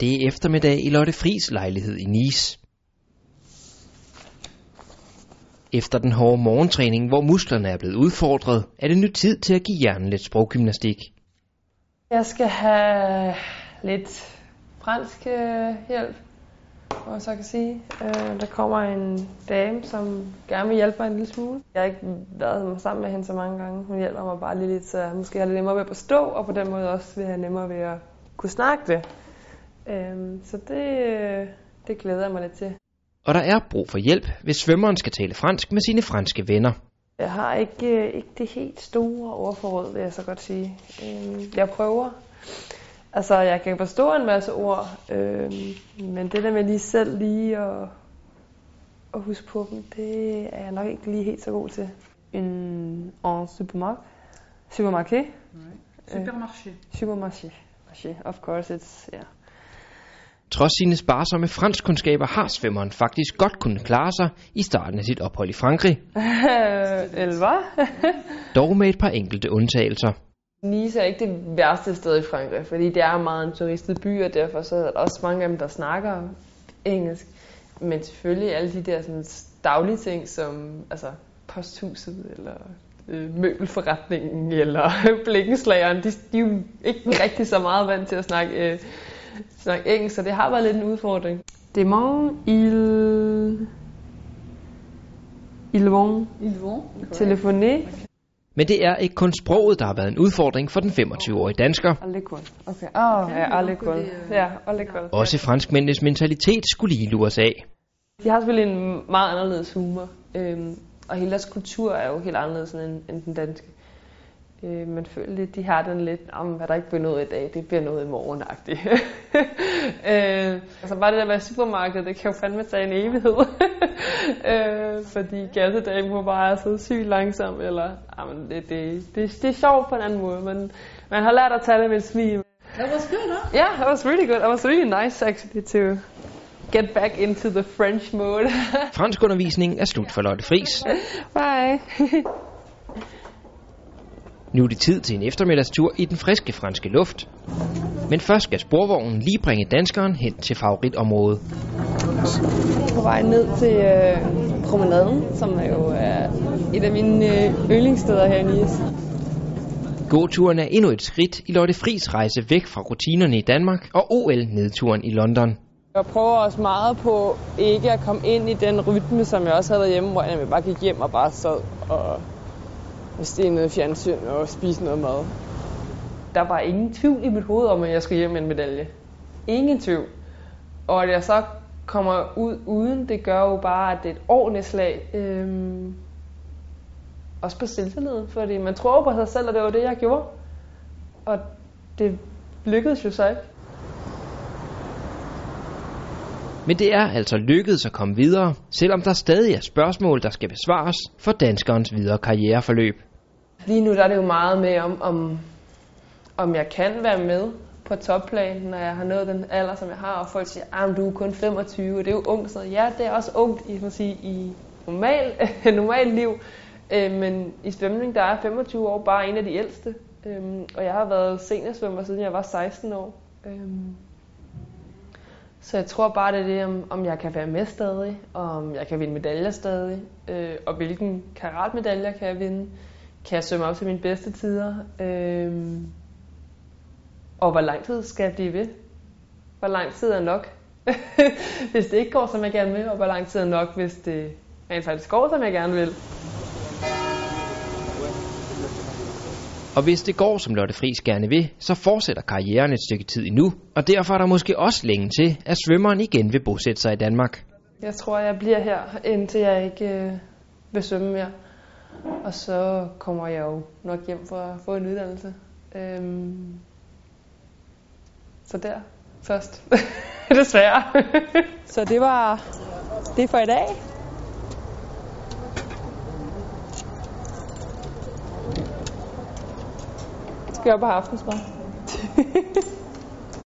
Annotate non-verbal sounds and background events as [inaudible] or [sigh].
Det er eftermiddag i Lotte Fris lejlighed i Nice. Efter den hårde morgentræning, hvor musklerne er blevet udfordret, er det nu tid til at give hjernen lidt sproggymnastik. Jeg skal have lidt fransk øh, hjælp, hvor jeg så kan sige. Øh, der kommer en dame, som gerne vil hjælpe mig en lille smule. Jeg har ikke været sammen med hende så mange gange. Hun hjælper mig bare lige lidt, så jeg måske har lidt nemmere ved at forstå, og på den måde også vil have nemmere ved at kunne snakke det. Øh, så det, øh, det glæder jeg mig lidt til. Og der er brug for hjælp, hvis svømmeren skal tale fransk med sine franske venner. Jeg har ikke, øh, ikke det helt store ordforråd, vil jeg så godt sige. Øh, jeg prøver. Altså, jeg kan forstå en masse ord, øh, men det der med lige selv lige at, at huske på dem, det er jeg nok ikke lige helt så god til. En, en. Supermarket. Supermarché. Supermarché. Marché. Of course, it's, yeah. Trods sine sparsomme franskkundskaber har svømmeren faktisk godt kunne klare sig i starten af sit ophold i Frankrig, [laughs] Eller hvad? [laughs] dog med et par enkelte undtagelser. Nice er ikke det værste sted i Frankrig, fordi det er meget en turistet by, og derfor så er der også mange af dem, der snakker engelsk. Men selvfølgelig alle de der sådan, daglige ting, som altså, posthuset, eller øh, møbelforretningen, eller [laughs] blikkenslageren, de, de er jo ikke rigtig så meget vant til at snakke, øh, [laughs] snakke engelsk, så det har været lidt en udfordring. Demain, il... Ils vont Ils vont. téléphoner Men det er ikke kun sproget, der har været en udfordring for den 25-årige dansker. Okay. Åh, oh, ja. Ja, l'école. Også franskmændenes mentalitet skulle lige lures af. De har selvfølgelig en meget anderledes humor, øhm, og hele deres kultur er jo helt anderledes end, end den danske. Øh, man føler lidt, de har den lidt, om hvad der ikke bliver noget i dag, det bliver noget i morgen [laughs] øh, altså bare det der med supermarkedet, det kan jo fandme tage en evighed. [laughs] øh, fordi gassedagen må bare så sygt langsom, eller jamen, det, det, det, det er sjovt på en anden måde, men man har lært at tage det med et smil. That was good, huh? Yeah, that was really good. That was really nice actually to get back into the French mode. [laughs] Franskundervisningen er slut for Lotte Fris. Bye. Nu er det tid til en eftermiddagstur i den friske franske luft. Men først skal sporvognen lige bringe danskeren hen til favoritområdet. På vej ned til øh, promenaden, som er jo er et af mine øh, yndlingssteder her i Nice. Gåturen er endnu et skridt i Lotte Fris rejse væk fra rutinerne i Danmark og OL-nedturen i London. Jeg prøver også meget på ikke at komme ind i den rytme, som jeg også havde derhjemme, hvor jeg bare gik hjem og bare sad og steg noget fjernsyn og spiste noget mad. Der var ingen tvivl i mit hoved om, at jeg skulle hjem med en medalje. Ingen tvivl. Og at jeg så kommer ud uden, det gør jo bare, at det er et ordentligt slag. Øhm, også på selvtilliden, fordi man tror på sig selv, og det var det, jeg gjorde. Og det lykkedes jo så ikke. Men det er altså lykkedes at komme videre, selvom der stadig er spørgsmål, der skal besvares for danskerens videre karriereforløb. Lige nu der er det jo meget med, om, om, om jeg kan være med på topplan, når jeg har nået den alder, som jeg har, og folk siger, ah, at du er kun 25, og det er jo ungt. Så ja, det er også ungt i, man sige, i normal, [laughs] normal liv, øh, men i svømning, der er 25 år bare en af de ældste, øh, og jeg har været seniorsvømmer, siden jeg var 16 år. Øh, så jeg tror bare, det er det, om, om jeg kan være med stadig, og om jeg kan vinde medaljer stadig, øh, og hvilken karatmedaljer kan jeg vinde. Kan jeg svømme op til mine bedste tider? Øh, og hvor lang tid skal jeg blive ved? Hvor lang tid er nok? [laughs] hvis det ikke går, som jeg gerne vil, og hvor lang tid er nok, hvis det rent faktisk går, som jeg gerne vil. Og hvis det går, som Lotte Friis gerne vil, så fortsætter karrieren et stykke tid endnu, og derfor er der måske også længe til, at svømmeren igen vil bosætte sig i Danmark. Jeg tror, jeg bliver her, indtil jeg ikke øh, vil svømme mere. Og så kommer jeg jo nok hjem for at få en uddannelse. Øhm, så der først. [laughs] Desværre. [laughs] så det var det for i dag. Skal jeg op og have aftensmad? [laughs]